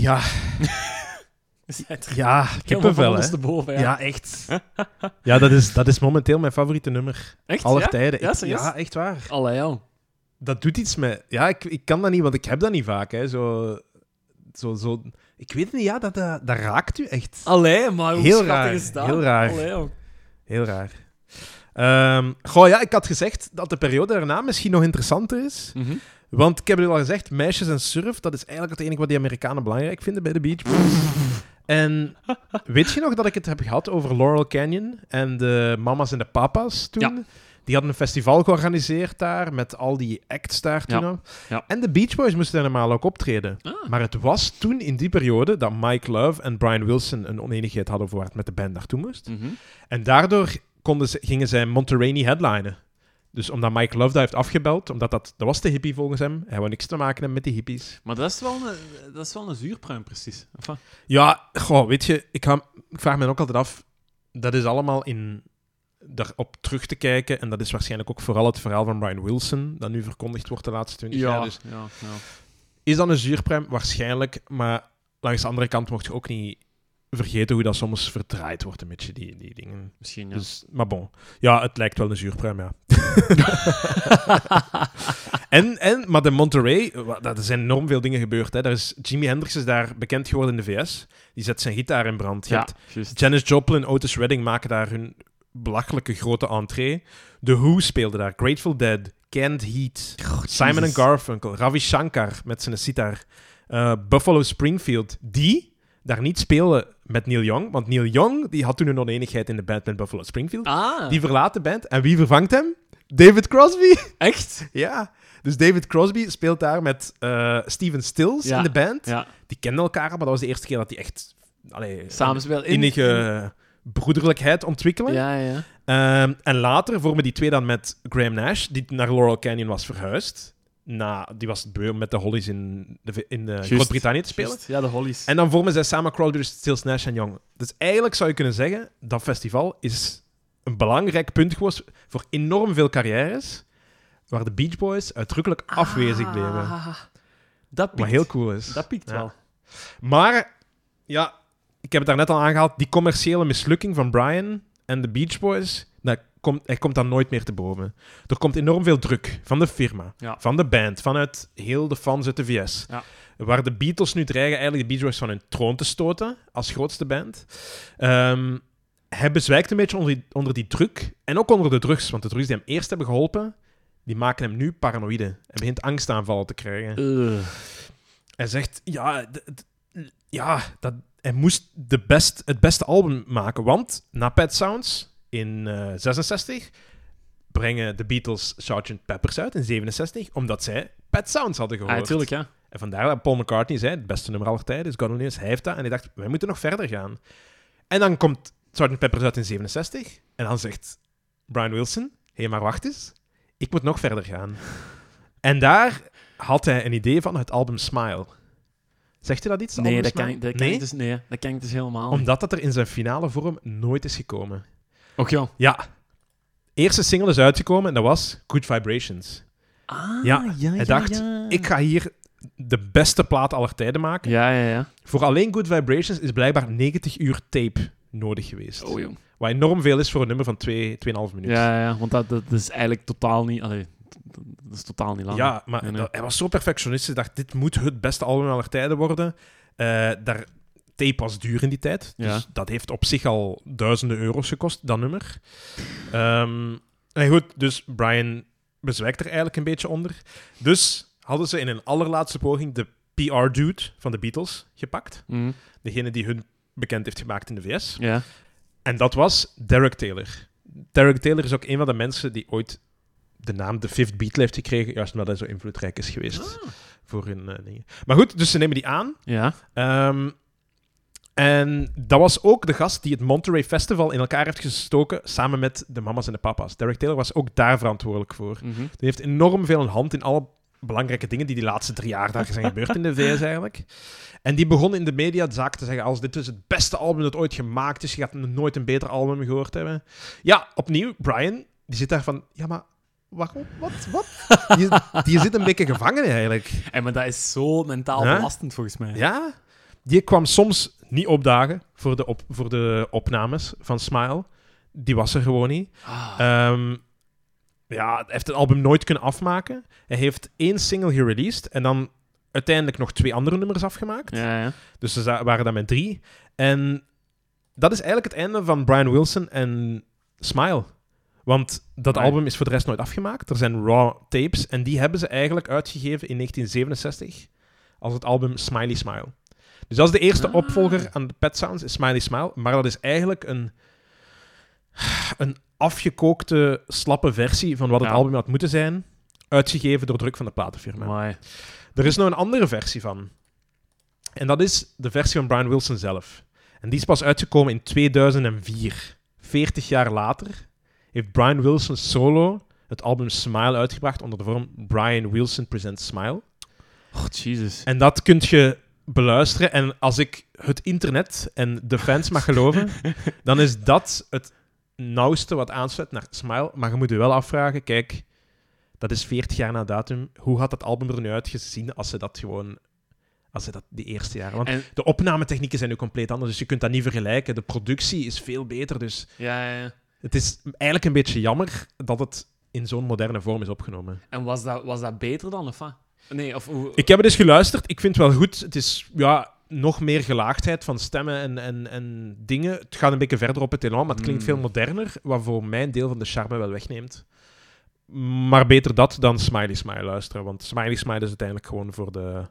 Ja, ja, kippenvel, hè. Boven, ja. Ja, echt. Ja, dat is, dat is momenteel mijn favoriete nummer. Echt? Aller ja? tijden. Ja, Ik- serieus? ja, echt waar. Allee, ja. Dat doet iets met... Ja, ik, ik kan dat niet, want ik heb dat niet vaak. Hè. Zo, zo, zo... Ik weet het niet, ja, dat, dat, dat raakt u echt. Allee, maar hoe Heel schattig raar, is dat? heel raar. Allee. Heel raar. Ehm, goh, ja, ik had gezegd dat de periode daarna misschien nog interessanter is. Mhm. Want ik heb het al gezegd, meisjes en surf, dat is eigenlijk het enige wat die Amerikanen belangrijk vinden bij de Beach Boys. En weet je nog dat ik het heb gehad over Laurel Canyon en de mama's en de papa's toen? Ja. Die hadden een festival georganiseerd daar, met al die acts daar toen. Ja. al. Ja. En de Beach Boys moesten normaal ook optreden. Ah. Maar het was toen in die periode dat Mike Love en Brian Wilson een oneenigheid hadden over waar het met de band naartoe moest. Mhm. En daardoor konden ze, gingen zij Monterey headlinen. Dus omdat Mike Love dat heeft afgebeld, omdat dat, dat was de hippie volgens hem. Hij wou niks te maken hebben met die hippies. Maar dat is wel een, dat is wel een zuurpruim, precies. Enfin, Ja, goh, weet je, ik, ga, ik vraag me ook altijd af, dat is allemaal in daarop terug te kijken. En dat is waarschijnlijk ook vooral het verhaal van Brian Wilson, dat nu verkondigd wordt de laatste 20 jaar. Dus ja, ja. is dat een zuurpruim? Waarschijnlijk, maar langs de andere kant mocht je ook niet vergeten hoe dat soms verdraaid wordt, een beetje, die, die dingen. Misschien, ja. Dus, maar bon. Ja, het lijkt wel een zuurpruim, ja. en, en, maar de Monterey, er zijn enorm veel dingen gebeurd. Hè. Daar is, Jimi Hendrix is daar bekend geworden in de VS. Die zet zijn gitaar in brand. Je ja, hebt juist. Janis Joplin, Otis Redding maken daar hun belachelijke grote entree. The Who speelde daar. Grateful Dead, Canned Heat, Simon and Garfunkel, Ravi Shankar met zijn sitar, eh, Buffalo Springfield, die daar niet speelden met Neil Young. Want Neil Young die had toen een oneenigheid in de band met Buffalo Springfield. Ah, Die verlaat de band. En wie vervangt hem? David Crosby. echt? ja. Dus David Crosby speelt daar met eh, Steven Stills Ja. in de band. Ja, Die kenden elkaar, maar dat was de eerste keer dat die echt... Allee, samenspel. In, innige broederlijkheid ontwikkelen. Ja, ja. Ehm, en later vormen die twee dan met Graham Nash, die naar Laurel Canyon was verhuisd. Na, die was beu om met de Hollies in, de, in eh, Groot-Brittannië te spelen. Ja, de Hollies. En dan vormen zij samen Crowder, Stills, Nash en Young. Dus eigenlijk zou je kunnen zeggen, dat festival is een belangrijk punt geweest voor enorm veel carrières, waar de Beach Boys uitdrukkelijk afwezig bleven. Ah, Dat piekt. Wat heel cool is. Dat piekt Ja. wel. Maar, ja, ik heb het daarnet al aangehaald, die commerciële mislukking van Brian en de Beach Boys, dat komt, hij komt dan nooit meer te boven. Er komt enorm veel druk van de firma, Ja. van de band, vanuit heel de fans uit de VS. Ja. Waar de Beatles nu dreigen eigenlijk de Beach Boys van hun troon te stoten als grootste band. Ehm, hij bezwijkt een beetje onder die, onder die druk en ook onder de drugs, want de drugs die hem eerst hebben geholpen, die maken hem nu paranoïde. Hij begint angstaanvallen te krijgen. Ugh. Hij zegt, ja, ja dat, hij moest de best, het beste album maken. Want na Pet Sounds in eh 66 brengen de Beatles Sgt. Peppers uit in 67, omdat zij Pet Sounds hadden gehoord. Ah, natuurlijk, ja. En vandaar dat Paul McCartney zei, het beste nummer aller tijden is God Only. Hij heeft dat en hij dacht, wij moeten nog verder gaan. En dan komt Sgt. Peppers uit in 67 en dan zegt Brian Wilson, hé, hey, maar wacht eens, ik moet nog verder gaan. En daar had hij een idee van het album Smile. Zegt hij dat iets? Nee, dat kan, ik, dat, kan nee? ik dus, nee, dat kan ik dus helemaal niet. Omdat dat er in zijn finale vorm nooit is gekomen. Och ja. Ja. Eerste single is uitgekomen en dat was Good Vibrations. Ah, Ja, ja, hij ja, dacht, ja. Ik ga hier de beste plaat aller tijden maken. Ja, ja, ja. Voor alleen Good Vibrations is blijkbaar 90 uur tape nodig geweest. Oh, jong. Wat enorm veel is voor een nummer van 2, 2,5 minuten. Ja, ja, want dat, dat is eigenlijk totaal niet... Allee, dat is totaal niet lang. Ja, maar Nee, nee. dat- hij was zo perfectionistisch. Dacht, dit moet het beste album aller tijden worden. Eh, daar, tape was duur in die tijd. Dus Ja. dat heeft op zich al duizenden euro's gekost, dat nummer. Ehm, en goed, dus Brian bezwijkt er eigenlijk een beetje onder. Dus hadden ze in een allerlaatste poging de PR-dude van de Beatles gepakt. Mhm. Degene die hun bekend heeft gemaakt in de VS. Ja. En dat was Derek Taylor. Derek Taylor is ook een van de mensen die ooit de naam The Fifth Beatle heeft gekregen, juist omdat hij zo invloedrijk is geweest Ah. voor hun eh, dingen. Maar goed, dus ze nemen die aan. Ja. Ehm, en dat was ook de gast die het Monterey Festival in elkaar heeft gestoken, samen met de mama's en de papa's. Derek Taylor was ook daar verantwoordelijk voor. Mhm. Die heeft enorm veel een hand in alle belangrijke dingen die die laatste drie jaar daar zijn gebeurd in de VS eigenlijk. En die begon in de media de zaak te zeggen als dit is het beste album dat ooit gemaakt is, je gaat nog nooit een beter album gehoord hebben. Ja, opnieuw, Brian, die zit daar van, ja maar, waarom? Wat? Wat? Die, die zit een beetje gevangen eigenlijk. En maar dat is zo mentaal belastend, volgens mij. Ja, die kwam soms niet opdagen voor de, op, voor de opnames van Smile. Die was er gewoon niet. Ah. Ehm, ja, heeft het album nooit kunnen afmaken. Hij heeft één single gereleased en dan uiteindelijk nog twee andere nummers afgemaakt. ja, ja. Dus ze waren dan met drie. En dat is eigenlijk het einde van Brian Wilson en Smile. Want dat album is voor de rest nooit afgemaakt. Er zijn raw tapes en die hebben ze eigenlijk uitgegeven in 1967 als het album Smiley Smile. Dus dat is de eerste Ah. opvolger aan de Pet Sounds, is Smiley Smile. Maar dat is eigenlijk een, een afgekookte, slappe versie van wat het Ja. album had moeten zijn. Uitgegeven door druk van de platenfirma. Amai. Er is nog een andere versie van. En dat is de versie van Brian Wilson zelf. En die is pas uitgekomen in 2004. 40 jaar later heeft Brian Wilson solo het album Smile uitgebracht onder de vorm Brian Wilson Presents Smile. Oh, Jesus. En dat kun je beluisteren. En als ik het internet en de fans mag geloven, dan is dat het nauwste wat aansluit naar Smile. Maar je moet je wel afvragen, kijk, dat is 40 jaar na datum. Hoe had dat album er nu uitgezien als ze dat gewoon... Als ze dat die eerste jaren... Want En, de opnametechnieken zijn nu compleet anders, dus je kunt dat niet vergelijken. De productie is veel beter, dus ja, ja, ja. het is eigenlijk een beetje jammer dat het in zo'n moderne vorm is opgenomen. En was dat, was dat beter dan, of wat? Nee, of hoe... Ik heb het eens geluisterd. Ik vind het wel goed. Het is ja, nog meer gelaagdheid van stemmen en, en, en dingen. Het gaat een beetje verder op het elan, maar het klinkt Mm. veel moderner, wat voor mij een deel van de charme wel wegneemt. Maar beter dat dan Smiley Smile luisteren, want Smiley Smile is uiteindelijk gewoon voor de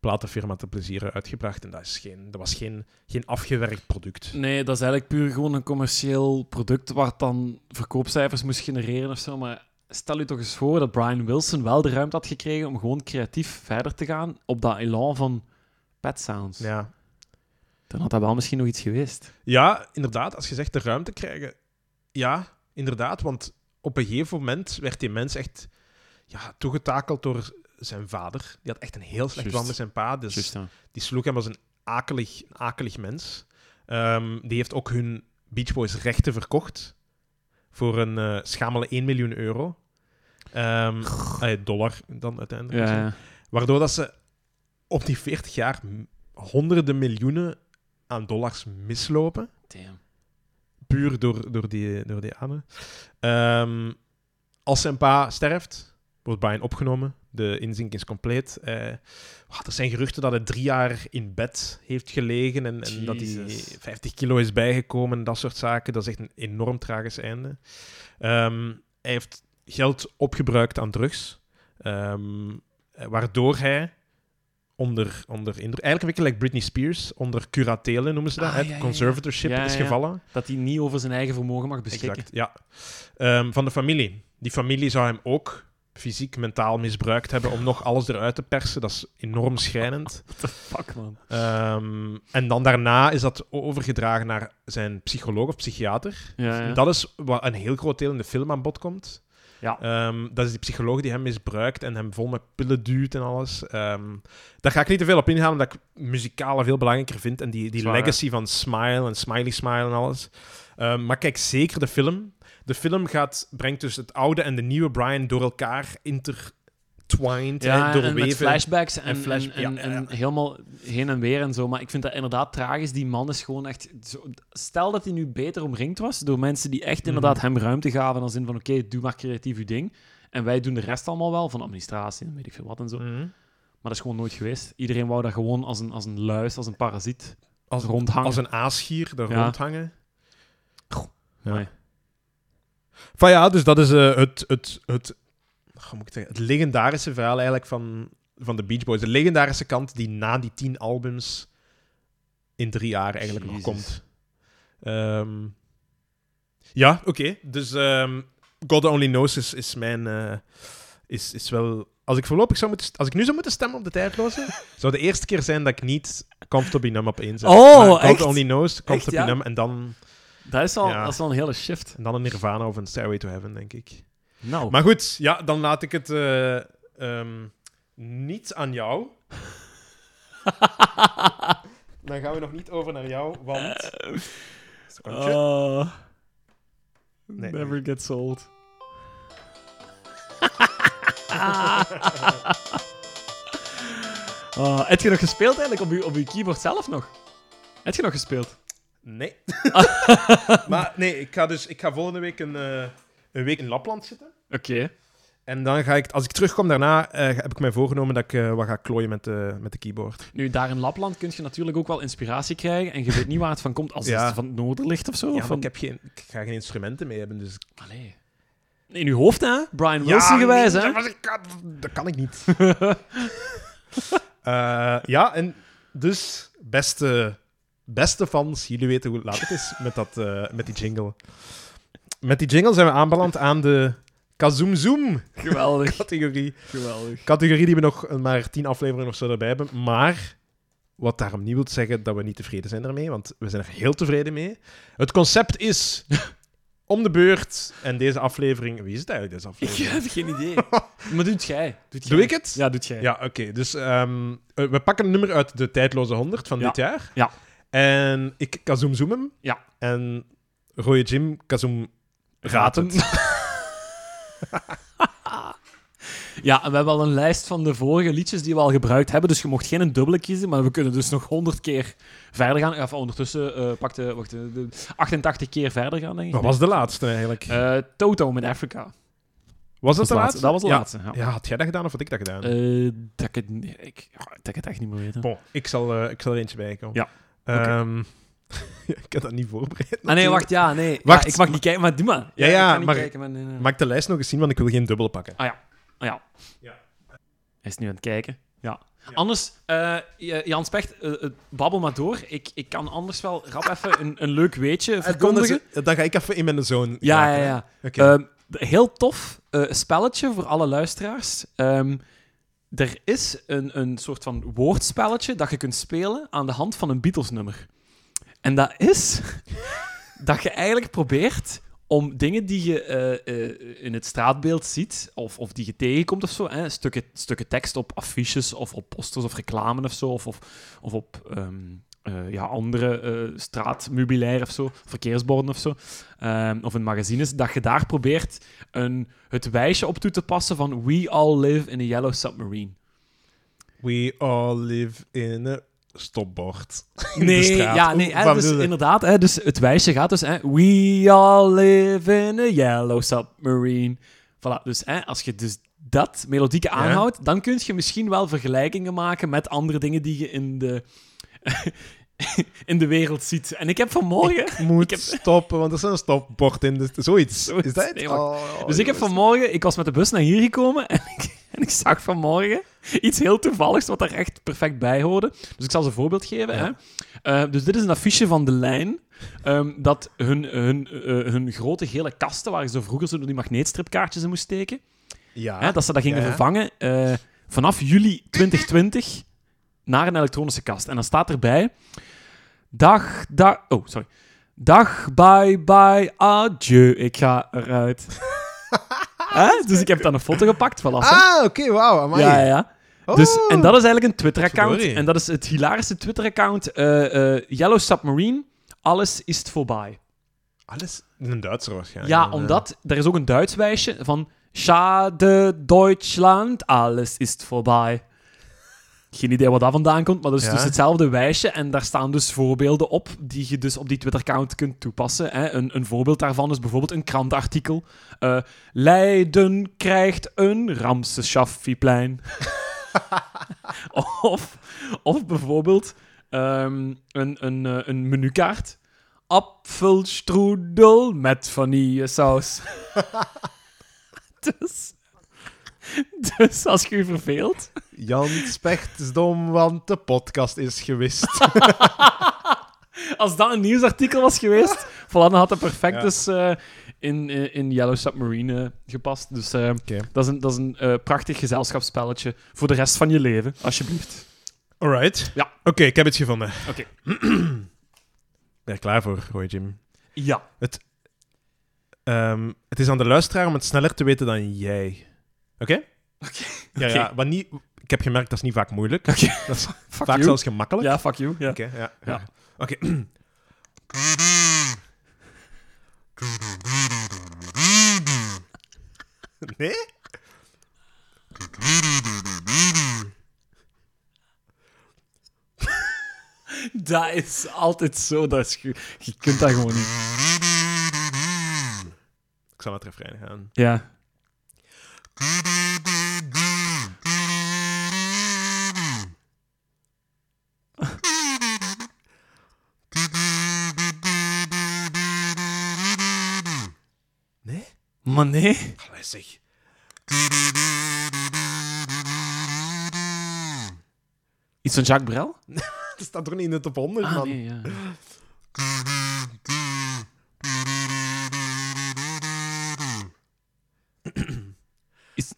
platenfirma te plezieren uitgebracht en dat, is geen, dat was geen, geen afgewerkt product. Nee, dat is eigenlijk puur gewoon een commercieel product waar het dan verkoopcijfers moest genereren of zo. Maar stel u toch eens voor dat Brian Wilson wel de ruimte had gekregen om gewoon creatief verder te gaan op dat elan van Pet Sounds. Ja. Dan had dat wel misschien nog iets geweest. Ja, inderdaad. Als je zegt de ruimte krijgen. Ja, inderdaad. Want op een gegeven moment werd die mens echt ja, toegetakeld door zijn vader. Die had echt een heel slecht band met zijn pa. Dus ja. die sloeg hem als een akelig, een akelig mens. Ehm, die heeft ook hun Beach Boys rechten verkocht. Voor een eh, schamele 1 miljoen euro. Eh, dollar dan uiteindelijk. Ja, ja. Waardoor dat ze op die 40 jaar honderden miljoenen aan dollars mislopen. Damn. Puur door, door die, door die ane. Ehm, als zijn pa sterft, wordt Brian opgenomen. De inzink is compleet. Eh, ah, er zijn geruchten dat hij drie jaar in bed heeft gelegen en, en dat hij Jezus. 50 kilo is bijgekomen. Dat soort zaken. Dat is echt een enorm tragisch einde. Ehm, hij heeft geld opgebruikt aan drugs. Ehm, eh, waardoor hij onder, onder indruk, eigenlijk een beetje like Britney Spears, onder curatele noemen ze dat, Ah, hè, ja, conservatorship Ja, is gevallen. Dat hij niet over zijn eigen vermogen mag beschikken. Exact, ja. Ehm, van de familie. Die familie zou hem ook fysiek, mentaal misbruikt hebben om nog alles eruit te persen. Dat is enorm schrijnend. Fuck, man. Ehm, en dan daarna is dat overgedragen naar zijn psycholoog of psychiater. Ja, ja. Dat is wat een heel groot deel in de film aan bod komt. Ja. Ehm, dat is die psycholoog die hem misbruikt en hem vol met pillen duwt en alles. Ehm, daar ga ik niet te veel op ingaan, omdat ik muzikale veel belangrijker vind. En die, die Zwaar, hè? legacy van Smile en Smiley Smile en alles. Ehm, maar kijk zeker de film. De film gaat, brengt dus het oude en de nieuwe Brian door elkaar intertwined, hè, Ja, en met flashbacks en, En flash- en, en, ja, ja, en ja. helemaal heen en weer en zo. Maar ik vind dat inderdaad tragisch. Die man is gewoon echt... Zo, stel dat hij nu beter omringd was door mensen die echt inderdaad Mhm. hem ruimte gaven. Als in van, oké, doe maar creatief je ding. En wij doen de rest allemaal wel, van administratie en weet ik veel wat en zo. Mhm. Maar dat is gewoon nooit geweest. Iedereen wou daar gewoon als een, als een luis, als een parasiet Als, rondhangen. als een aasgier daar Ja. rondhangen. Ja. Nee. Van ja, dus dat is eh, het, het, moet ik het, zeggen, het legendarische verhaal eigenlijk van, van de Beach Boys. De legendarische kant die na die tien albums in drie jaar eigenlijk nog komt. Ehm, ja, oké. Dus ehm, God Only Knows is, is mijn... eh, is, is wel... Als ik voorlopig zou moeten... Als ik nu zou moeten stemmen op de tijdloze, zou de eerste keer zijn dat ik niet Comfortably Numb op één zet. Oh, Maar God echt? Only Knows, Comfortably ja? Numb en dan, Dat is, al, Ja. dat is wel een hele shift. en dan een Nirvana of een Stairway to Heaven, denk ik. Nou, Maar goed, ja, dan laat ik het eh, ehm, niet aan jou. dan gaan we nog niet over naar jou, want... Secondje. Oh, Nee. never gets old. Ah, heb je nog gespeeld eigenlijk op je, op je keyboard zelf nog? Heb je nog gespeeld? Nee. maar nee, ik ga dus ik ga volgende week een, eh, een week in Lapland zitten. Oké. En dan ga ik, als ik terugkom daarna, eh, heb ik mij voorgenomen dat ik eh, wat ga klooien met de, met de keyboard. Nu, daar in Lapland kun je natuurlijk ook wel inspiratie krijgen en je weet niet waar het van komt als Ja. het van het noorden ligt of zo. Ja, van... ik, heb geen, ik ga geen instrumenten mee hebben, dus... Allee. In uw hoofd, hè? Brian Wilson gewijs, nee, hè? Dat, kan, dat kan ik niet. Eh, ja, en dus, beste, beste fans, jullie weten hoe laat het is met, dat, met die jingle. Met die jingle zijn we aanbeland aan de Kazoom Zoom Geweldig, categorie. geweldig. Categorie die we nog maar tien afleveringen of zo erbij hebben. Maar wat daarom niet wil zeggen dat we niet tevreden zijn ermee, want we zijn er heel tevreden mee. Het concept is om de beurt en deze aflevering... Wie is het eigenlijk, deze Ik aflevering? heb geen idee. maar doet jij. Doet jij. Doe ik het? Ja, doet jij. Ja, oké. Dus ehm, eh, we pakken een nummer uit de tijdloze 100 van Ja. dit jaar. Ja. En ik kazoom zoom hem. Ja. En Rooie Jim kazoom Hem. ja, en we hebben al een lijst van de vorige liedjes die we al gebruikt hebben, dus je mocht geen een dubbele kiezen, maar we kunnen dus nog 100 keer verder gaan. Of ondertussen eh pakte wacht, de 88 keer verder gaan, denk ik. Wat was de laatste eigenlijk? Eh, Toto met Africa. was dat de laatste? Dat was de ja. laatste, ja. Ja, had jij dat gedaan of had ik dat gedaan? Eh, dat, ik het, ik, ja, dat ik het echt niet meer weet. Bon, ik zal, ik zal er eentje bij komen. Ja. ik had dat niet voorbereid. Ah nee, wacht, ja, nee. Wacht. Ja, ik mag niet kijken, maar doe maar. Ja, ja, ik ga niet maar- kijken, maar nee, ik de lijst nog eens zien, want ik wil geen dubbel pakken. Ah ja. Ja. Hij is nu aan het kijken. Ja. Ja. Anders, eh, J- Jan Specht, eh, eh, babbel maar door. Ik, ik kan anders wel rap even een, een leuk weetje verkondigen. dan, dan ga ik even in mijn zone Ja, ja, ja. Ehm, heel tof eh, spelletje voor alle luisteraars. Ehm, er is een, een soort van woordspelletje dat je kunt spelen aan de hand van een Beatles-nummer. En dat is dat je eigenlijk probeert om dingen die je eh, eh, in het straatbeeld ziet, of, of die je tegenkomt of zo, hè, stukken, tekst op affiches of op posters of reclame of zo, of, of, op ehm, eh, ja, andere straatmeubilair of zo, verkeersborden of zo, ehm, of in magazines, dat je daar probeert een, het wijsje op toe te passen van We all live in a yellow submarine. We all live in a stopbord. Nee, ja, nee, hè, dus inderdaad, hè, dus het wijsje gaat dus, hè, we all live in a yellow submarine. Voilà, dus hè, als je dus dat melodieke aanhoudt, dan kun je misschien wel vergelijkingen maken met andere dingen die je in de, in de wereld ziet. En ik heb vanmorgen... Ik moet Ik heb- stoppen, want er is een stopbord in. de zoiets. Zoiets. Is dat? Nee. Oh, Dus ik heb vanmorgen, ik was met de bus naar hier gekomen en ik, en ik zag vanmorgen iets heel toevalligs wat daar echt perfect bij hoorde. Dus ik zal ze een voorbeeld geven. Ja. Hè. Eh, dus dit is een affiche van de lijn. ehm, dat hun, hun, eh, hun grote gele kasten, waar zo vroeger zo door die magneetstripkaartjes in moest steken, Ja. hè, dat ze dat gingen Ja, vervangen eh, vanaf juli 2020 naar een elektronische kast. En dan staat erbij... Dag, dag... Oh, sorry. Dag, bye, bye, adieu. Ik ga eruit. Hè? Dus ik heb dan een foto gepakt, voilà. zo. Ah, oké, wauw. amai. ja, ja, ja. Dus, Oh. en dat is eigenlijk een Twitter-account. En dat is het hilarische Twitter-account. eh, eh, Yellow Submarine. Alles is voorbij. Alles een Duitser waarschijnlijk. Ja, omdat er is ook een Duits wijsje van Schade Deutschland, alles is voorbij. Geen idee waar dat vandaan komt, maar dat is Ja. dus hetzelfde wijsje. En daar staan dus voorbeelden op die je dus op die Twitter-account kunt toepassen. Hè. Een, een voorbeeld daarvan is bijvoorbeeld een krantartikel. Eh, Leiden krijgt een Ramses-Shaffi-plein. of, of bijvoorbeeld ehm, een, een, eh, een menukaart. Apfelstrudel met vanillesaus. dus, dus als je je verveelt... Jan Specht is dom, want de podcast is gewist. Als dat een nieuwsartikel was geweest, voilà, dan had het perfect Ja. dus eh, in, in, in Yellow Submarine eh, gepast. Dus eh, dat is een, dat is een eh, prachtig gezelschapsspelletje voor de rest van je leven, alsjeblieft. Alright. Ja. Oké, ik heb het gevonden. Oké. ben je er klaar voor, Roy Jim? Ja. Ehm, het is aan de luisteraar om het sneller te weten dan jij. Oké? Oké. Ja, ja, maar niet, ik heb gemerkt, dat is niet vaak moeilijk. Dat is vaak you. zelfs gemakkelijk. Ja, fuck you. Ja. Oké, ja. Ja. Oké. nee? Dat is altijd zo. Dat is, je kunt dat gewoon niet. Ik zal naar het refrein gaan. Ja. Maar nee. Allee, zeg. Iets van Jacques Brel? Dat staat toch niet in de top 100, Ah, man? nee, ja. Is...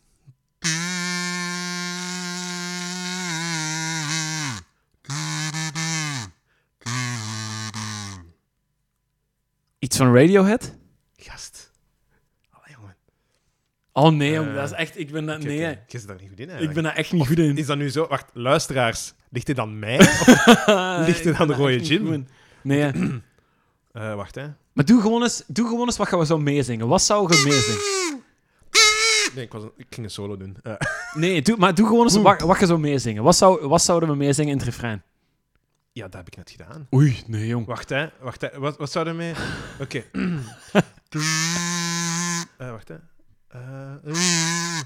Iets van Radiohead? Gast. Allee, jongen. Oh nee, jongen, dat is echt... Ik ben dat... Nee. Je zit daar niet goed in, ik ben daar echt niet goed in. Is dat nu zo... Wacht, luisteraars. Ligt dit aan mij? Of- Ligt het aan de rode gin? Nee. Eh, wacht, hè. maar doe gewoon, eens, doe gewoon eens wat gaan we zo meezingen. Wat zou je meezingen? Nee, ik, was een- ik ging een solo doen. Eh, Nee, doe, maar doe gewoon eens wat, wat je zou meezingen. Wat, zou, wat zouden we meezingen in het refrein? ja, dat heb ik net gedaan. Oei, nee, jong. Wacht, hè. Wacht, hè. Wat, wat zouden we mee... Oké. Wacht, hè. Eh,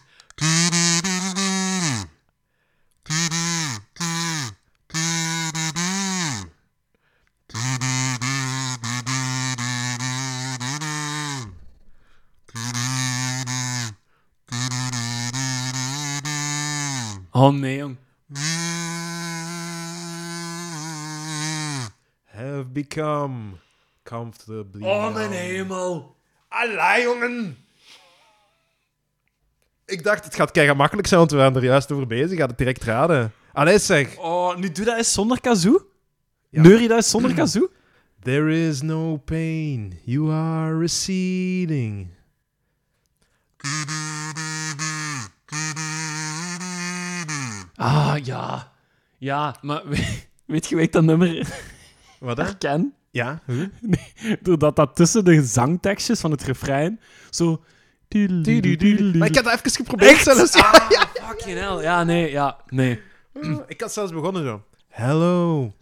Oh nee, jong. have become comfortably Oh, mijn numb. hemel. Allee, jongen! Ik dacht, het gaat kei makkelijk zijn, want we waren er juist over bezig. Gaat het direct raden. Allee, zeg. Oh, nu doe dat eens zonder kazoo. Ja. Neurie dat eens zonder kazoo. There is no pain. You are receding. Ah, ja. Ja, maar we- weet je, weet dat nummer Wat, herken? Ja? Hoe? Doordat dat tussen de zangtekstjes van het refrein zo... Maar ik had dat even geprobeerd zelfs. Ja. Ah, fucking hell. Ja, nee, ja, nee. Ik had zelfs begonnen zo. Hello.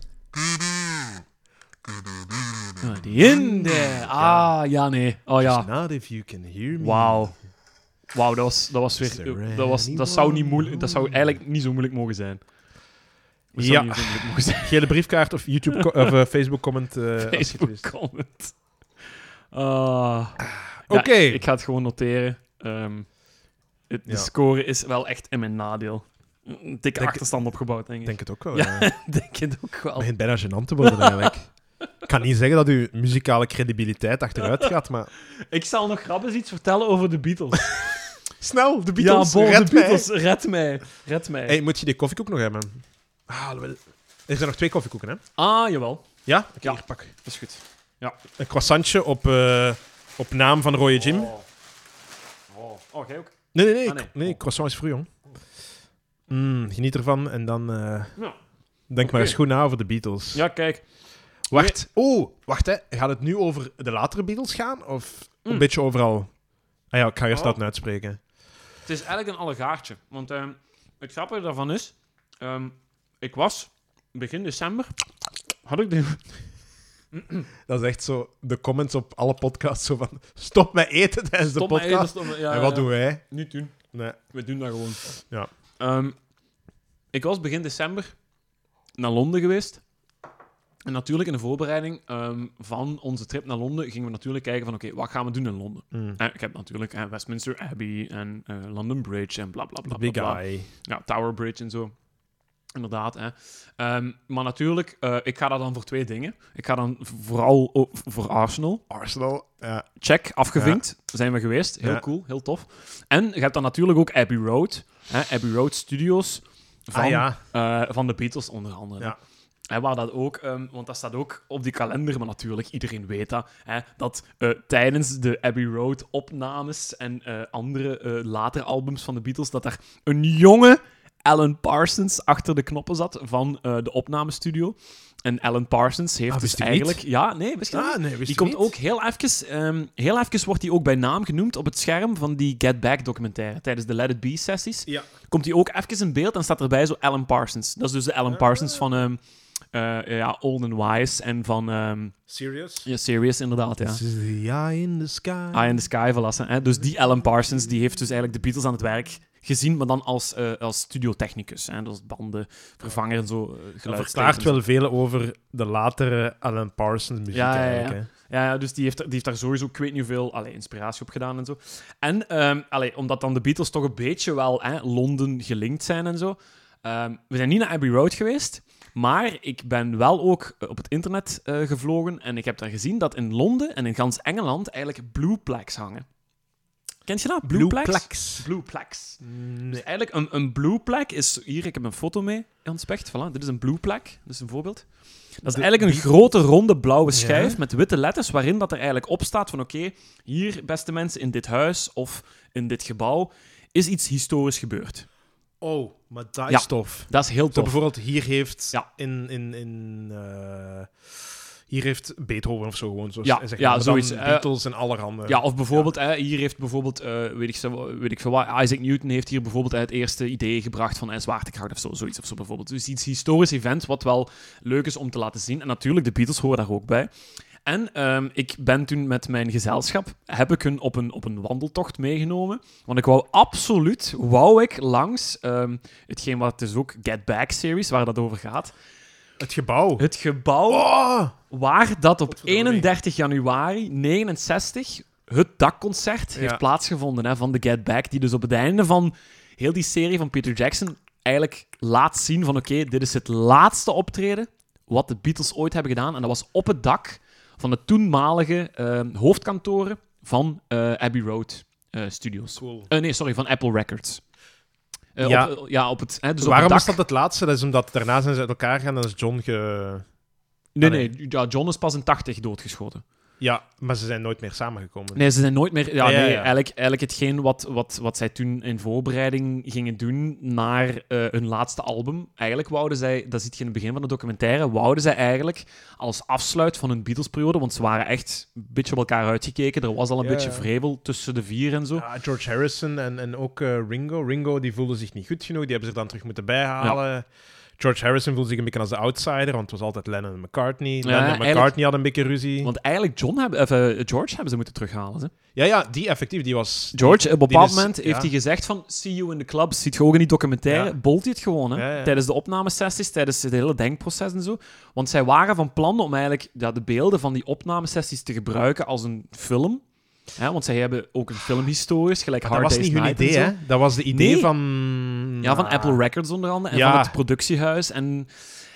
Ah, Die in. Ah, ja, nee. Oh ja. Not if you can hear me. Wauw. Wauw, dat was, dat was weer... Dat, was, dat, zou niet moeilijk, dat zou eigenlijk niet zo moeilijk mogen zijn. Dat Ja. zou niet zo moeilijk mogen zijn. Gele briefkaart of YouTube co- of eh, Facebook comment. eh, als je het Facebook wist. comment. Ah. Oké. Ja, ik ga het gewoon noteren. Ehm, het, de Ja. score is wel echt in mijn nadeel. Een dikke Denk- achterstand opgebouwd, denk Ik ik. denk het ook wel. Ja. Ja. denk het ook Het wel. begint bijna gênant te worden eigenlijk. Ik kan niet zeggen dat uw muzikale credibiliteit achteruit gaat, maar... Ik zal nog grap eens iets vertellen over de Beatles. Snel, de Beatles, ja, bon, red de mij. Beatles, red mij. Red mij. Hey, moet je die koffiekoek nog hebben? Ah, wel. Er zijn nog twee koffiekoeken, hè? Ah, jawel. Ja? Oké, Ja. hier, pak. Dat is goed. Een croissantje op, eh, op naam van Rode Jim. Oh. Oh, oh jij ook? Nee, nee, nee. Ah, nee. nee. croissant is voor jong. Mm, geniet ervan en dan eh, Ja. denk maar eens goed na over de Beatles. Ja, kijk. Wacht. Oh, wacht hè. Gaat het nu over de latere Beatles gaan? Of een Mm. beetje overal? Ah ja, ik ga eerst Oh. dat uitspreken. Het is eigenlijk een allegaartje. Want ehm, het grappige daarvan is... ehm, ik was begin december... Had ik de... Dat is echt zo de comments op alle podcasts zo van stop met eten tijdens de Stop podcast. stop ja, en wat ja. doen wij? Niet doen. Nee. We doen dat gewoon. Ja. Ehm, ik was begin december naar Londen geweest. En natuurlijk in de voorbereiding ehm, van onze trip naar Londen gingen we natuurlijk kijken van oké, wat gaan we doen in Londen? Mm. Eh, ik heb natuurlijk eh, Westminster Abbey en eh, London Bridge en bla bla bla. The bla, big bla. guy. Ja, Tower Bridge en zo. Inderdaad, hè. Ehm, maar natuurlijk, eh, ik ga daar dan voor twee dingen. Ik ga dan vooral o- voor Arsenal. Arsenal. Ja. Check, afgevinkt. Zijn we geweest. Heel Ja. cool, heel tof. En je hebt dan natuurlijk ook Abbey Road. Hè, Abbey Road Studios. Van, Ah ja. eh, van de Beatles onder andere. Ja. Hè, waar dat ook, ehm, want dat staat ook op die kalender, maar natuurlijk, iedereen weet dat. Hè, dat eh, tijdens de Abbey Road opnames en andere latere albums van de Beatles, dat daar een jonge Alan Parsons achter de knoppen zat van eh, de opnamestudio. En Alan Parsons heeft Ah, dus eigenlijk... Ja, nee, wist je Ah, nee, wist die komt niet. ook heel even, ehm, heel even wordt hij ook bij naam genoemd op het scherm van die Get Back documentaire. Tijdens de Let It Be sessies Ja. komt hij ook even in beeld en staat erbij zo Alan Parsons. Dat is dus de Alan Parsons van ehm, eh, ja, Old and Wise en van ehm Serious? ja, Serious, inderdaad. Ja. This is the eye in the sky. Eye in the Sky verlassen. Hè? Dus die Alan Parsons die heeft dus eigenlijk de Beatles aan het werk gezien, maar dan als, eh als studiotechnicus. Hè? Dus banden, vervanger en zo. Uh, Dat verklaart wel veel over de latere Alan Parsons muziek Ja, ja, ja. eigenlijk. Hè. Ja, ja, dus die heeft, die heeft daar sowieso, ik weet niet hoeveel, allee, inspiratie op gedaan en zo. En allee, omdat dan de Beatles toch een beetje wel hè, Londen gelinkt zijn en zo. ehm, we zijn niet naar Abbey Road geweest, maar ik ben wel ook eh, op het internet gevlogen en ik heb daar gezien dat in Londen en in gans Engeland eigenlijk blue plaques hangen. Kent je dat? Blue, plaques? Plex. Blue plaques. Nee. Dus eigenlijk een, een blue plak is... Hier, ik heb een foto mee, Jan Specht. Voilà, dit is een blue plak. Dat is een voorbeeld. Dat is De- eigenlijk een die- grote, ronde, blauwe schijf Ja. met witte letters, waarin dat er eigenlijk op staat van oké, hier, beste mensen, in dit huis of in dit gebouw is iets historisch gebeurd. Oh, maar dat Ja. is tof. Dat is heel Zo tof. bijvoorbeeld, hier heeft Ja. in... in, in eh, hier heeft Beethoven of zo gewoon zo. Ja, zeg ja, zoiets, eh, Beatles en allerhande. Ja, of bijvoorbeeld, hè, hier heeft bijvoorbeeld, eh, weet, ik weet ik veel wat, Isaac Newton heeft hier bijvoorbeeld het eerste idee gebracht van eh, zwaartekracht of zo, zoiets of zo bijvoorbeeld. Dus iets historisch event wat wel leuk is om te laten zien. En natuurlijk, de Beatles horen daar ook bij. En ehm, ik ben toen met mijn gezelschap, heb ik hun op een, op een wandeltocht meegenomen. Want ik wou absoluut, wou ik langs ehm, hetgeen wat dus ook Get Back series, waar dat over gaat. Het gebouw. Het gebouw Oh! waar dat op Godverdorie. 31 januari 69 het dakconcert Ja. heeft plaatsgevonden hè, van de Get Back, die dus op het einde van heel die serie van Peter Jackson eigenlijk laat zien van oké, dit is het laatste optreden wat de Beatles ooit hebben gedaan. En dat was op het dak van de toenmalige eh, hoofdkantoren van eh, Abbey Road eh, Studios. Cool. Eh, nee, sorry, van Apple Records. Eh, Ja. Op, ja, op het, hè, dus op Waarom is dak. dat het laatste? Dat is omdat daarna zijn ze uit elkaar gegaan en is John ge... Nee, nee. nee, ja, John is pas in 80 doodgeschoten. Ja, maar ze zijn nooit meer samengekomen. Nee, ze zijn nooit meer. Ja, Ja, ja, nee. Eigenlijk, eigenlijk hetgeen wat, wat, wat zij toen in voorbereiding gingen doen naar eh, hun laatste album. Eigenlijk wouden zij, dat ziet je in het begin van de documentaire, wouden zij eigenlijk als afsluit van hun Beatles-periode, want ze waren echt een beetje op elkaar uitgekeken. Er was al een beetje vrevel tussen de vier en zo. Ja, George Harrison en, en ook eh, Ringo. Ringo die voelde zich niet goed genoeg. Die hebben ze dan terug moeten bijhalen. George Harrison voelde zich een beetje als de outsider, want het was altijd Lennon en McCartney. Lennon en eigenlijk- McCartney hadden een beetje ruzie. Want eigenlijk John hebben, of, eh, George hebben ze moeten terughalen. Hè? Ja, ja, die effectief, die was... George, op een bepaald is- moment heeft hij gezegd van see you in the club. Ziet je ook in die documentaire. Bolt hij het gewoon, hè? Tijdens de opnamesessies, tijdens het hele denkproces en zo. Want zij waren van plan om eigenlijk ja, de beelden van die opnamesessies te gebruiken als een film. Hè? Want zij hebben ook een filmhistorisch, gelijk Maar Hard dat was Day's niet hun idee, hè? Dat was de idee Nee. van... Ja, van. Apple Records onder andere. En Ja. van het productiehuis. En,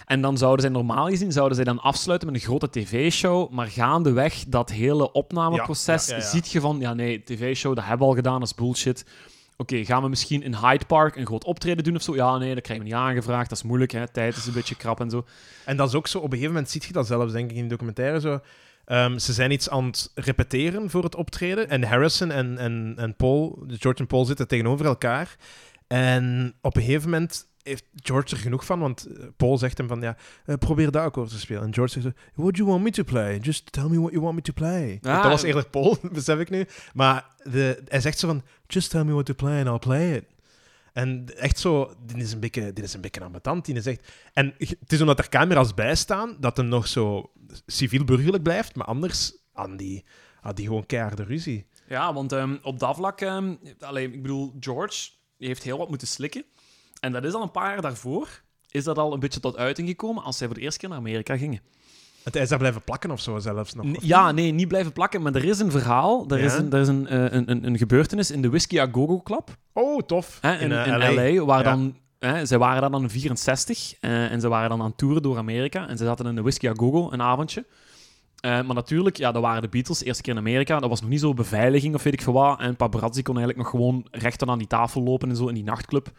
en dan zouden zij normaal gezien zouden zij dan afsluiten met een grote tv-show. Maar gaandeweg dat hele opnameproces Ja, ja, ziet je van... Ja, nee, tv-show, dat hebben we al gedaan, dat is bullshit. Oké, gaan we misschien in Hyde Park een groot optreden doen of zo? Ja, nee, dat krijgen we niet aangevraagd. Dat is moeilijk, hè. Tijd is een beetje krap en zo. En dat is ook zo, op een gegeven moment zie je dat zelfs, denk ik, in de documentaire zo. Ehm, ze zijn iets aan het repeteren voor het optreden. En Harrison en, en, en Paul, George en Paul zitten tegenover elkaar. En op een gegeven moment heeft George er genoeg van, want eh, Paul zegt hem van, ja, eh, probeer dat akkoord te spelen. En George zegt what do you want me to play? Just tell me what you want me to play. Ah, dat was eerlijk Paul, besef ik nu. Maar de, hij zegt zo van, just tell me what to play and I'll play it. En echt zo, dit is een beetje, dit is een beetje ambetant. Die zegt, en het is omdat er camera's bij staan, dat hem nog zo civiel-burgerlijk blijft, maar anders aan die, aan die gewoon keiharde ruzie. Ja, want ehm, op dat vlak... ehm allee, ik bedoel, George die heeft heel wat moeten slikken. En dat is al een paar jaar daarvoor... Is dat al een beetje tot uiting gekomen als zij voor de eerste keer naar Amerika gingen. Het is daar blijven plakken of zo zelfs nog. N- Ja, nee, niet blijven plakken, maar er is een verhaal. Er is, een, er is een, eh, een, een, een gebeurtenis in de Whisky A Go Go Club Oh, tof. hè, in, in, eh, LA. waar Ja. dan... Hè, zij waren daar dan in 64 eh, en ze waren dan aan toeren door Amerika. En ze zaten in de Whisky A Go Go een avondje. Eh, maar natuurlijk, ja, dat waren de Beatles, eerste keer in Amerika. Dat was nog niet zo beveiliging of weet ik wat. En paparazzi kon eigenlijk nog gewoon recht aan die tafel lopen en zo in die nachtclub.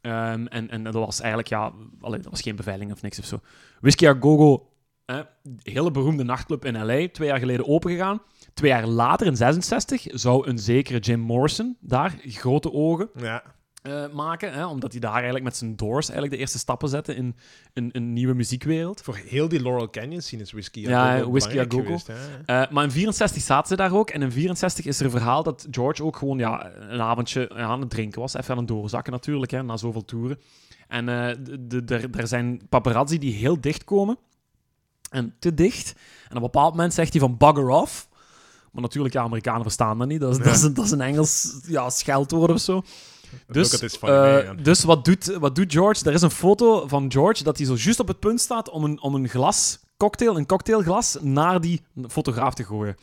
Ehm, en, en dat was eigenlijk, ja, allee, dat was geen beveiliging of niks of zo. Whisky A Go Go, eh, hele beroemde nachtclub in LA, twee jaar geleden opengegaan. Twee jaar later, in 66, zou een zekere Jim Morrison daar grote ogen Ja. Eh, maken. Hè, omdat hij daar eigenlijk met zijn Doors eigenlijk de eerste stappen zette in een, een nieuwe muziekwereld. Voor heel die Laurel Canyon scene is Whiskey Ja, Go Go Whiskey A belangrijk Go Go. geweest. Eh, maar in 64 zaten ze daar ook. En in 64 is er een verhaal dat George ook gewoon ja, een avondje aan het drinken was. Even aan het doorzakken natuurlijk, hè, na zoveel toeren. En eh, er zijn paparazzi die heel dicht komen. En te dicht. En op een bepaald moment zegt hij van bugger off. Maar natuurlijk, ja, Amerikanen verstaan dat niet. Dat is, dat is, een, dat is een Engels ja, scheldwoord of zo. Dus, eh, dus wat, doet, wat doet George? Er is een foto van George dat hij zo juist op het punt staat om een, om een glas, cocktail, een cocktailglas, naar die fotograaf te gooien.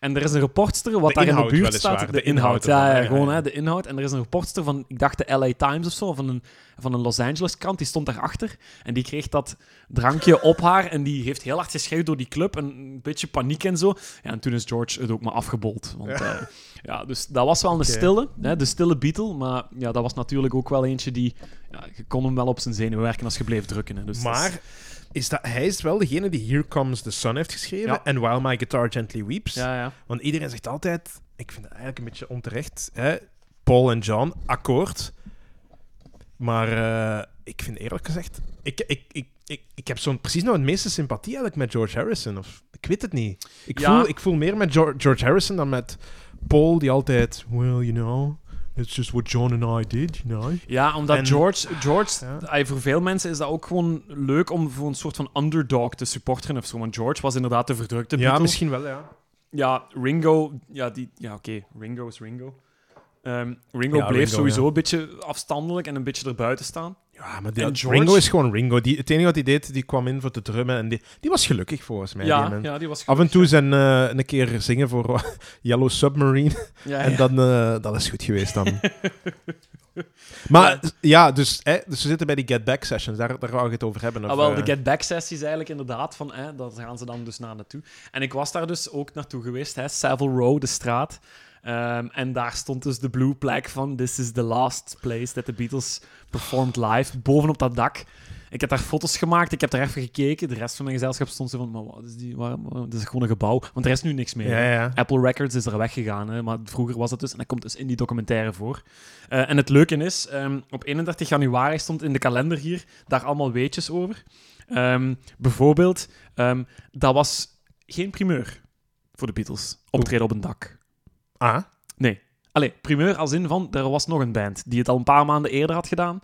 En er is een reportster wat De daar in de buurt staat. de inhoud ja, ervan, ja, ja, gewoon. Hè, de inhoud. En er is een reportster van, ik dacht de LA Times of zo, van een, van een Los Angeles krant, die stond daarachter. En die kreeg dat drankje op haar en die heeft heel hard geschreeuwd door die club en een beetje paniek en zo. Ja, en toen is George het ook maar afgebold. Want, ja. ja, dus dat was wel een stille, hè, de stille Beatle. Maar ja, dat was natuurlijk ook wel eentje die... Ja, je kon hem wel op zijn zenuwen werken als je bleef drukken. Hè. Dus maar is dat, hij is wel degene die Here Comes the Sun heeft geschreven Ja. en While My Guitar Gently Weeps. Ja, ja. Want iedereen zegt altijd, ik vind het eigenlijk een beetje onterecht, hè? Paul en John, akkoord. Maar eh, ik vind eerlijk gezegd, ik, ik, ik, ik, ik heb zo'n precies nog het meeste sympathie eigenlijk met George Harrison. Of, ik weet het niet. Ik, voel, ik voel meer met George, George Harrison dan met Paul, die altijd, well, you know, it's just what John and I did, you know. Ja, omdat En- George, George Ja. voor veel mensen is dat ook gewoon leuk om voor een soort van underdog te supporteren of zo. Want George was inderdaad de verdrukte Ja, misschien wel, ja. Ja, Ringo, ja, die, ja oké, Ringo is Ringo. Ehm, Ringo Ja, bleef Ringo, sowieso ja. een beetje afstandelijk en een beetje erbuiten staan. Ja, maar die, En George- Ringo is gewoon Ringo. Die, het enige wat hij deed, die kwam in voor te drummen en die, die was gelukkig volgens mij. Ja, die was Af en toe zijn eh, een keer zingen voor Yellow Submarine. Ja, En dan, eh, dat is goed geweest dan. maar ja, dus, hè, dus we zitten bij die Get Back sessions. Daar, daar wou ik het over hebben. Of, Ah, wel, eh, de Get Back sessies eigenlijk inderdaad, van, hè, daar gaan ze dan dus naar naartoe. En ik was daar dus ook naartoe geweest, hè, Savile Row, de straat. Ehm, en daar stond dus de blue plaque van This is the last place that the Beatles performed live, bovenop dat dak. Ik heb daar foto's gemaakt, ik heb daar even gekeken. De rest van mijn gezelschap stond zo van, maar wat is die, waar, waar- dit is gewoon een gebouw. Want er is nu niks meer. Ja, ja. Apple Records is er weggegaan, hè, maar vroeger was het dus. En dat komt dus in die documentaire voor. Eh, en het leuke is, ehm, op 31 januari stond in de kalender hier daar allemaal weetjes over. Ehm, bijvoorbeeld, dat was geen primeur voor de Beatles. Optreden op een dak. Ah, Nee. Allee, primeur als in van, er was nog een band die het al een paar maanden eerder had gedaan.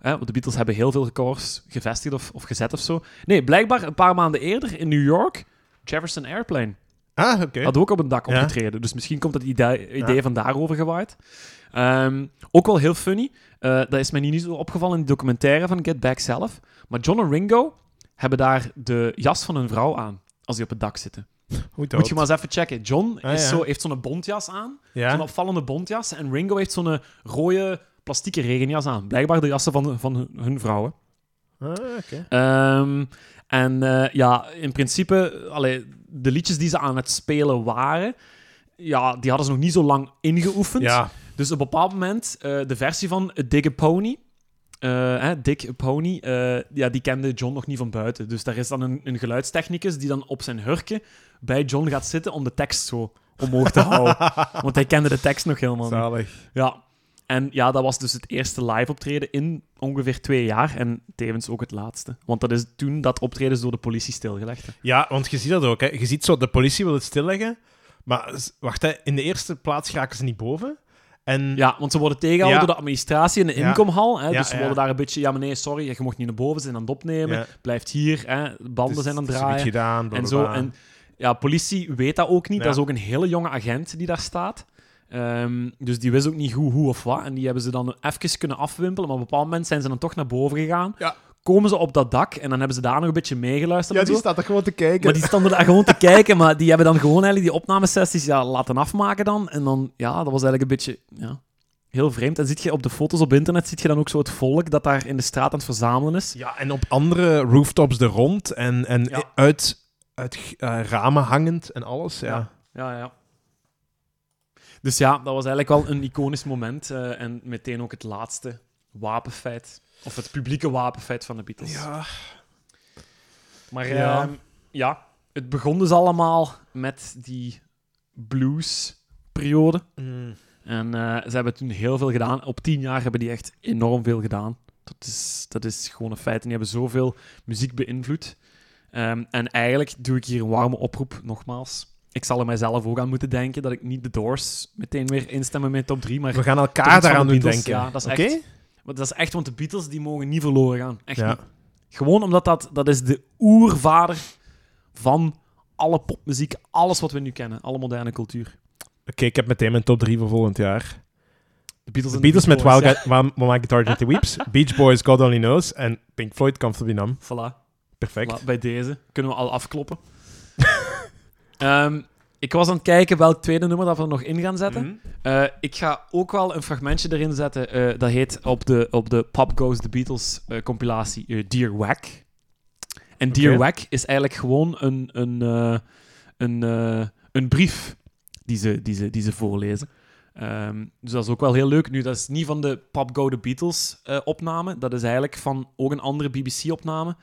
Want de Beatles hebben heel veel records gevestigd of, of gezet of zo. Nee, blijkbaar een paar maanden eerder in New York, Jefferson Airplane. ah oké. Had ook op een dak Ja. opgetreden. Dus misschien komt het idee, idee Ja. van daarover gewaaid. Ehm, ook wel heel funny. eh, dat is mij niet zo opgevallen in de documentaire van Get Back zelf. Maar John en Ringo hebben daar de jas van hun vrouw aan. Als die op het dak zitten. Moet je maar eens even checken. John Ah, is zo, heeft zo'n bontjas aan. Zo'n opvallende bontjas. En Ringo heeft zo'n rode plastieke regenjas aan. Blijkbaar de jassen van, van hun, hun vrouwen. Ah, oké. Ehm, en eh, ja, in principe, allee, de liedjes die ze aan het spelen waren, ja, die hadden ze nog niet zo lang ingeoefend. Ja, Dus op een bepaald moment, eh, de versie van A Dig a Pony, eh, hè, Dick Pony, eh, ja, die kende John nog niet van buiten. Dus daar is dan een, een geluidstechnicus die dan op zijn hurken bij John gaat zitten om de tekst zo omhoog te houden. Want hij kende de tekst nog helemaal niet. zalig. Ja. En ja, dat was dus het eerste live optreden in ongeveer twee jaar. En tevens ook het laatste. Want dat is toen dat optreden is door de politie stilgelegd. hè. Ja, want je ziet dat ook. Hè. Je ziet zo, de politie wil het stilleggen. Maar wacht, hè, in de eerste plaats geraken ze niet boven. En Ja, want ze worden tegengehouden Ja. door de administratie in de Ja. inkomhal. Hè, Ja, dus ze worden daar een beetje... Ja, nee, sorry, je mocht niet naar boven zijn aan het opnemen. Blijft hier, hè, banden zijn aan het draaien. gedaan, en zo. En ja, politie weet dat ook niet. Dat is ook een hele jonge agent die daar staat. Ehm, dus die wist ook niet hoe, hoe of wat. En die hebben ze dan even kunnen afwimpelen. Maar op een bepaald moment zijn ze dan toch naar boven gegaan. Ja. Komen ze op dat dak en dan hebben ze daar nog een beetje meegeluisterd. Ja, en die zo. staat er gewoon te kijken. Maar die stonden daar gewoon te kijken. Maar die hebben dan gewoon eigenlijk die opnamesessies ja, laten afmaken dan. En dan, ja, dat was eigenlijk een beetje... Ja, heel vreemd. En ziet je op de foto's op internet, ziet je dan ook zo het volk dat daar in de straat aan het verzamelen is. Ja, en op andere rooftops er rond en, en Ja. uit, uit eh, ramen hangend en alles. Ja. Ja, ja. Dus ja, dat was eigenlijk wel een iconisch moment. eh, en meteen ook het laatste wapenfeit. Of het publieke wapenfeit van de Beatles. Ja. Maar Ja. ja. ja, het begon dus allemaal met die blues-periode. Mm. En eh, ze hebben toen heel veel gedaan. Op tien jaar hebben die echt enorm veel gedaan. Dat is, dat is gewoon een feit. En die hebben zoveel muziek beïnvloed. Ehm, en eigenlijk doe ik hier een warme oproep, nogmaals. Ik zal er mijzelf ook aan moeten denken dat ik niet de Doors meteen weer instemmen met top 3. Maar We gaan elkaar daaraan doen denken. ja, dat is Oké? echt- Maar dat is echt, want de Beatles die mogen niet verloren gaan. Echt Ja. niet. Gewoon omdat dat, dat is de oervader van alle popmuziek, alles wat we nu kennen, alle moderne cultuur. Oké, ik heb meteen mijn top 3 voor volgend jaar. De Beatles, De Beatles met Wild Wa- My Guitar Gently Weeps, Beach Boys, God Only Knows en Pink Floyd, Comfortably Numb. ja. Voilà. Perfect. Voilà, bij deze kunnen we al afkloppen. Ehm, ik was aan het kijken welk tweede nummer dat we er nog in gaan zetten. Mhm. Eh, ik ga ook wel een fragmentje erin zetten. eh, dat heet op de, op de Pop Goes the Beatles eh, compilatie Dear Wack. En Dear. Wack is eigenlijk gewoon een, een, een, een brief die ze, die, ze, die ze voorlezen. Ehm, dus dat is ook wel heel leuk. Nu, dat is niet van de Pop Go the Beatles opname. Dat is eigenlijk van ook een andere BBC-opname.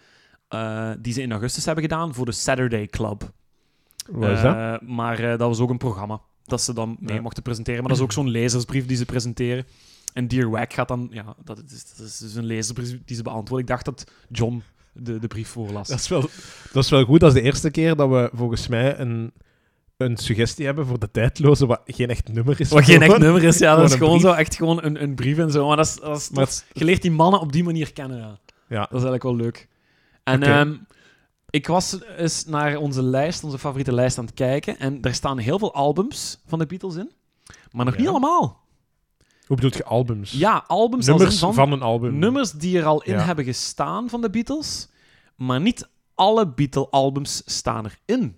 eh, die ze in augustus hebben gedaan voor de Saturday Club. Wat is dat? Eh, maar eh, dat was ook een programma dat ze dan mee Ja. mochten presenteren. Maar dat is ook zo'n lezersbrief die ze presenteren. En Dear Wack gaat dan... Ja, dat is, dat is dus een lezersbrief die ze beantwoorden. Ik dacht dat John de, de brief voorlas. Dat is, wel, dat is wel goed. Dat is de eerste keer dat we volgens mij een, een suggestie hebben voor de tijdloze, wat geen echt nummer is. Wat geen echt nummer is, ja. Dat gewoon is gewoon brief. zo echt gewoon een, een brief en zo. Maar dat is, dat Je leert die mannen op die manier kennen, ja. Ja. Dat is eigenlijk wel leuk. En ik was eens naar onze lijst, onze favoriete lijst aan het kijken. En er staan heel veel albums van de Beatles in. Maar nog Ja. niet allemaal. Hoe bedoel je albums? Ja, albums Nummers in van, een album. Nummers die er al in Ja. hebben gestaan van de Beatles, maar niet alle Beatle-albums staan erin.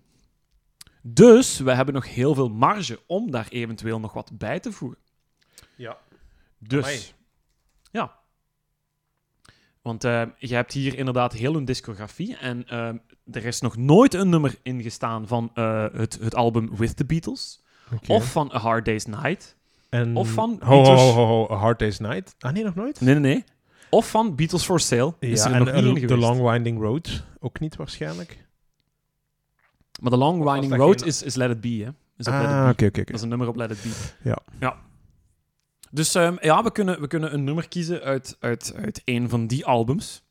Dus we hebben nog heel veel marge om daar eventueel nog wat bij te voegen. Ja. Dus, Amai. ja. Want eh, je hebt hier inderdaad heel een discografie en eh, er is nog nooit een nummer ingestaan van eh, het, het album With the Beatles, of van A Hard Day's Night, En- of van Ho, ho, Beatles- ho, ho, ho, A Hard Day's Night. Ah, nee, nog nooit? nee, nee, nee, of van Beatles for Sale. Is ja, er en nog niet in The. Long Winding Road. Ook niet waarschijnlijk. Maar The Long Winding Road geen- is, is Let It Be, hè? Is op Let It Ah, oké, oké. Dat is een nummer op Let It Be. Ja. ja. Dus ehm, ja, we kunnen, we kunnen een nummer kiezen uit, uit, uit een van die albums.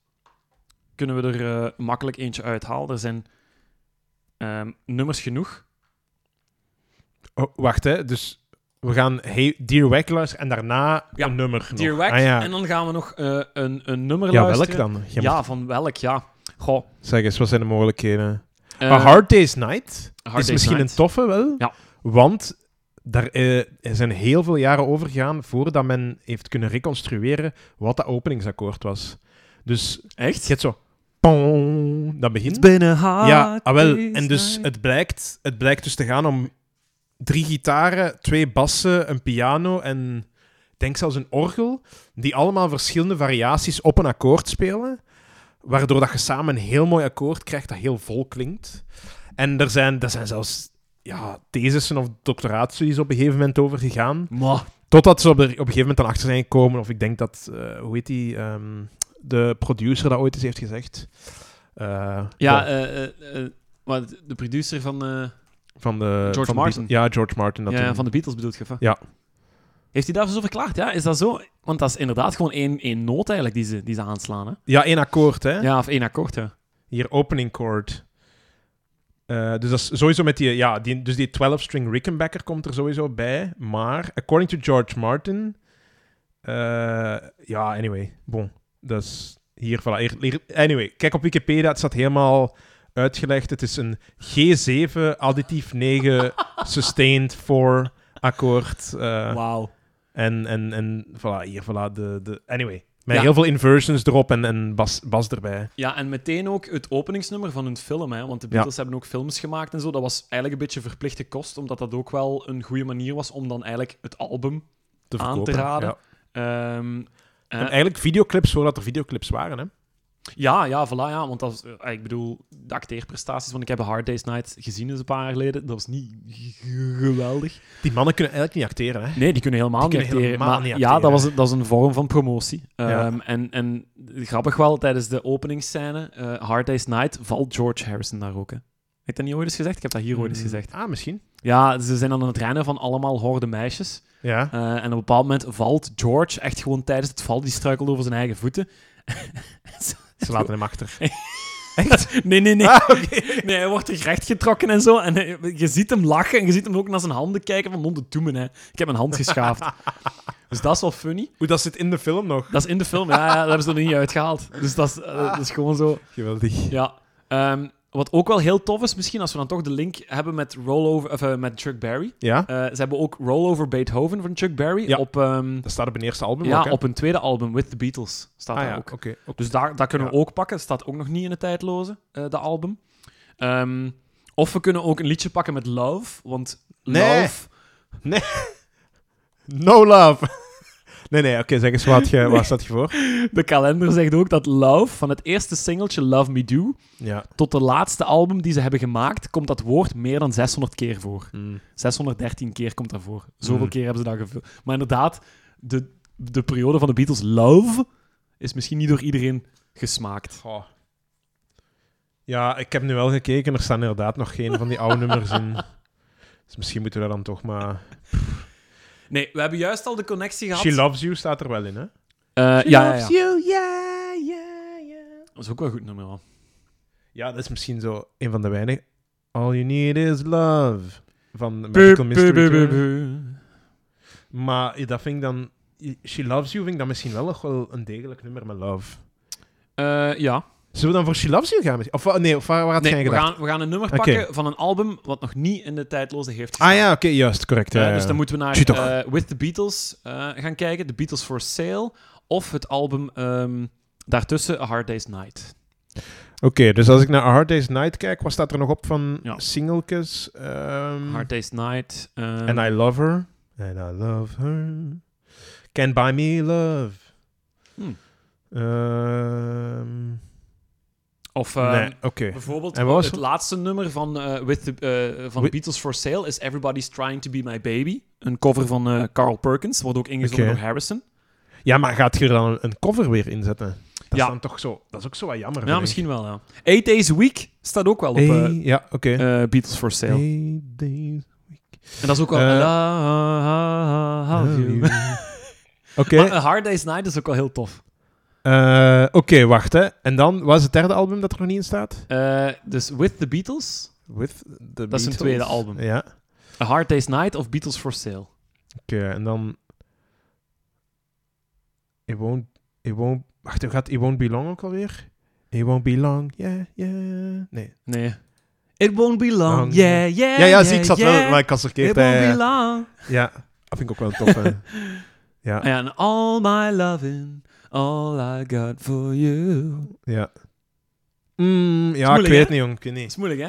Kunnen we er eh, makkelijk eentje uithalen. Er zijn ehm, nummers genoeg. Oh, wacht, hè. Dus we gaan hey, Dear Wack luisteren en daarna Ja, een nummer nog. Dear Wack. Ah, ja. En dan gaan we nog eh, een, een nummer ja, welk dan? Ja, moet- van welk, ja. Goh. Zeg eens, wat zijn de mogelijkheden? eh, A Hard Day's Night Hard is Day's misschien Night. een toffe wel. Ja. Want daar zijn heel veel jaren overgegaan voordat men heeft kunnen reconstrueren wat dat openingsakkoord was. Dus Echt? je hebt zo... pong, dat begint. hard Ja, ah, wel. En dus het blijkt, het blijkt dus te gaan om drie gitaren, twee bassen, een piano en ik denk zelfs een orgel, die allemaal verschillende variaties op een akkoord spelen, waardoor dat je samen een heel mooi akkoord krijgt dat heel vol klinkt. En er zijn, er zijn zelfs ja, thesissen of doctoraatstudies op een gegeven moment over gegaan, Mwah. totdat ze op, de- op een gegeven moment dan achter zijn gekomen, of ik denk dat, eh, hoe heet die, ehm, de producer dat ooit eens heeft gezegd. Eh, Ja, bon. eh, eh, maar de producer van... Van de, George van Martin. Ja, George Martin. Dat ja, van de Beatles bedoelt je? Ja. Heeft hij daarvoor zo verklaard? Ja, is dat zo? Want dat is inderdaad gewoon één, één noot eigenlijk die ze, die ze aanslaan. Hè? ja, één akkoord, hè? Ja, of één akkoord, ja. Hier, opening chord. Dus dat is sowieso met die... Ja, die, dus die 12-string Rickenbacker komt er sowieso bij. Maar, according to George Martin... ja, anyway. Bon. Dus hier, voilà. Hier, anyway, kijk op Wikipedia. Het staat helemaal uitgelegd. Het is een G7 additief 9 sustained 4 akkoord. eh, Wauw. En, en, en voilà, hier, voilà, de, de... Anyway. Met Ja. heel veel inversions erop en, en bas, bas erbij. Ja, en meteen ook het openingsnummer van hun film. Hè, want de Beatles hebben ook films gemaakt en zo. Dat was eigenlijk een beetje verplichte kost, omdat dat ook wel een goede manier was om dan eigenlijk het album Te Aan te raden. Ja. Ehm, eh, En eigenlijk videoclips voordat er videoclips waren, hè? ja, ja, voilà, ja. Want dat was, eh, ik bedoel, de acteerprestaties, want ik heb Hard Day's Night gezien eens een paar jaar geleden. Dat was niet geweldig. Die mannen kunnen eigenlijk niet acteren, hè? Nee, die kunnen helemaal Die niet kunnen acteren. helemaal maar niet ja, dat was, dat is een vorm van promotie. Ja. Ehm, en, en grappig wel, tijdens de openingsscène, eh Hard Day's Night, valt George Harrison daar ook. Hè. Heb ik dat niet ooit eens gezegd? Ik heb dat hier ooit eens Mm, gezegd. Ah, misschien. Ja, ze zijn aan het rennen van allemaal horde meisjes. Ja. Eh, en op een bepaald moment valt George echt gewoon tijdens het val, die struikelt over zijn eigen voeten. Ze laten hem achter. Echt? Nee, nee, nee. Ah. Nee, hij wordt recht getrokken en zo. En je ziet hem lachen en je ziet hem ook naar zijn handen kijken van, non, doe me, hè. Ik heb mijn hand geschaafd. dus dat is wel funny. Hoe dat zit in de film nog. Dat is in de film, ja, ja dat hebben ze er niet uitgehaald. Dus dat is, eh, dat is gewoon zo... Geweldig. Ja. Ehm, wat ook wel heel tof is, misschien als we dan toch de link hebben met, rollover, of, eh, met Chuck Berry. Ja? Eh, ze hebben ook Rollover Beethoven van Chuck Berry Ja. op, ehm, Dat staat op een eerste album ja, ook, op een tweede album, With the Beatles, staat Ah daar ja, ook. oké. oké. Dus daar, dat kunnen we ook pakken. staat ook nog niet in de tijdloze, de album. Ehm, of we kunnen ook een liedje pakken met Love, want Nee. Love... No love. Nee, nee, oké, zeg eens wat, je, wat staat je voor? De kalender zegt ook dat Love, van het eerste singeltje Love Me Do, Ja. tot de laatste album die ze hebben gemaakt, komt dat woord meer dan 600 keer voor. Mm. 613 keer komt dat voor. Zoveel Mm. keer hebben ze dat gevuld. Maar inderdaad, de, de periode van de Beatles Love is misschien niet door iedereen gesmaakt. Ja, ik heb nu wel gekeken. Er staan inderdaad nog geen van die oude nummers in. Dus misschien moeten we dat dan toch maar... Nee, we hebben juist al de connectie gehad. She Loves You staat er wel in, hè? Eh, She ja, ja, loves ja. you, yeah, yeah, yeah. Dat is ook wel een goed nummer. wel. Ja, dat is misschien zo een van de weinige... All you need is love. Van Magical Mystery Tour. Maar dat vind ik dan... She Loves You vind ik dan misschien wel nog wel een degelijk nummer met love. Eh, ja. Zullen we dan voor She Loves You gaan? Of nee, of waar, waar had Nee, jij we gedacht? gaan, we gaan een nummer pakken van een album wat nog niet in de tijdloze heeft gestaan. Ah ja, oké, juist, correct. Eh, ja, ja. dus dan moeten we naar eh, With the Beatles eh, gaan kijken. The Beatles for Sale. Of het album ehm, daartussen, A Hard Day's Night. Oké, dus als ik naar A Hard Day's Night kijk, wat staat er nog op van Ja. singeltjes? Ehm, Hard Day's Night. ehm, And I Love Her. And I Love Her. Can't Buy Me Love. Hmm. Ehm, Of ehm, nee, bijvoorbeeld En wat was het laatste nummer van, eh, with the, eh, van Wi- Beatles for Sale is Everybody's Trying to Be My Baby. Een cover van eh, Carl Perkins. Wordt ook ingezongen door Harrison. Ja, maar gaat je er dan een cover weer inzetten? Dat Ja. is dan toch zo... Dat is ook zo wat jammer. Ja, ik. misschien wel, ja. Eight Days a Week staat ook wel op eh, Hey, ja, oké. eh, Beatles for Sale. Hey, days En dat is ook wel... Eh, Love you. Oké, Maar A Hard Day's Night is ook wel heel tof. Eh, oké, wacht hè. En dan, wat is het derde album dat er nog niet in staat? Eh, dus With the Beatles, With the dat is een Beatles? tweede album. Ja, oké. A Hard Day's Night of Beatles for Sale. en dan... It won't... It won't... Wacht, hoe gaat It Won't Be Long ook alweer? It Won't Be Long, yeah, yeah... Nee. Nee. It won't be long, Long, yeah, yeah, Ja, ja, yeah, zie, ik zat yeah. wel... Maar ik was verkeerd. It won't eh, be long. ja, dat vind ik ook wel tof. ja, En Ah all my loving, all I got for you. ja. Mm, ja, moeilijk, ik weet hè? het niet, jong. Ik weet Dat niet. is moeilijk, hè?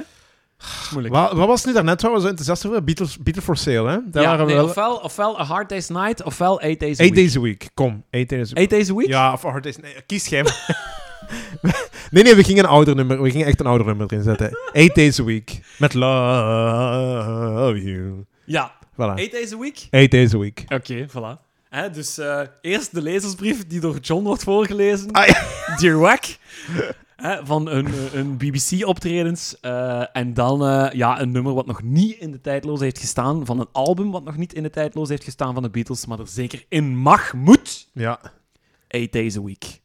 Is moeilijk. Wat, wat was nu daarnet waar we zo enthousiast over? Beatles, Beatles for Sale, hè? Daar ja, waren we nee, wel... ofwel, ofwel A Hard Day's Night, ofwel Eight Days a Eight Week. days a week. Kom, eight days a week. Eight Days a Week? Ja, of hard days... Nee, kies jij maar. nee, nee, we gingen een ouder nummer... We gingen echt een ouder nummer erin zetten. Eight days a week. Met love you. Ja. Voilà. Eight Days a Week? Eight days a week. Oké, voilà. Hè, dus eh, eerst de lezersbrief die door John wordt voorgelezen. Ah, ja. Dear Wack. Hè, van een, een BBC-optredens. eh, en dan eh, ja, een nummer wat nog niet in de tijdloos heeft gestaan. Van een album wat nog niet in de tijdloos heeft gestaan van de Beatles. Maar er zeker in mag, moet. Ja. Eight Days a Week.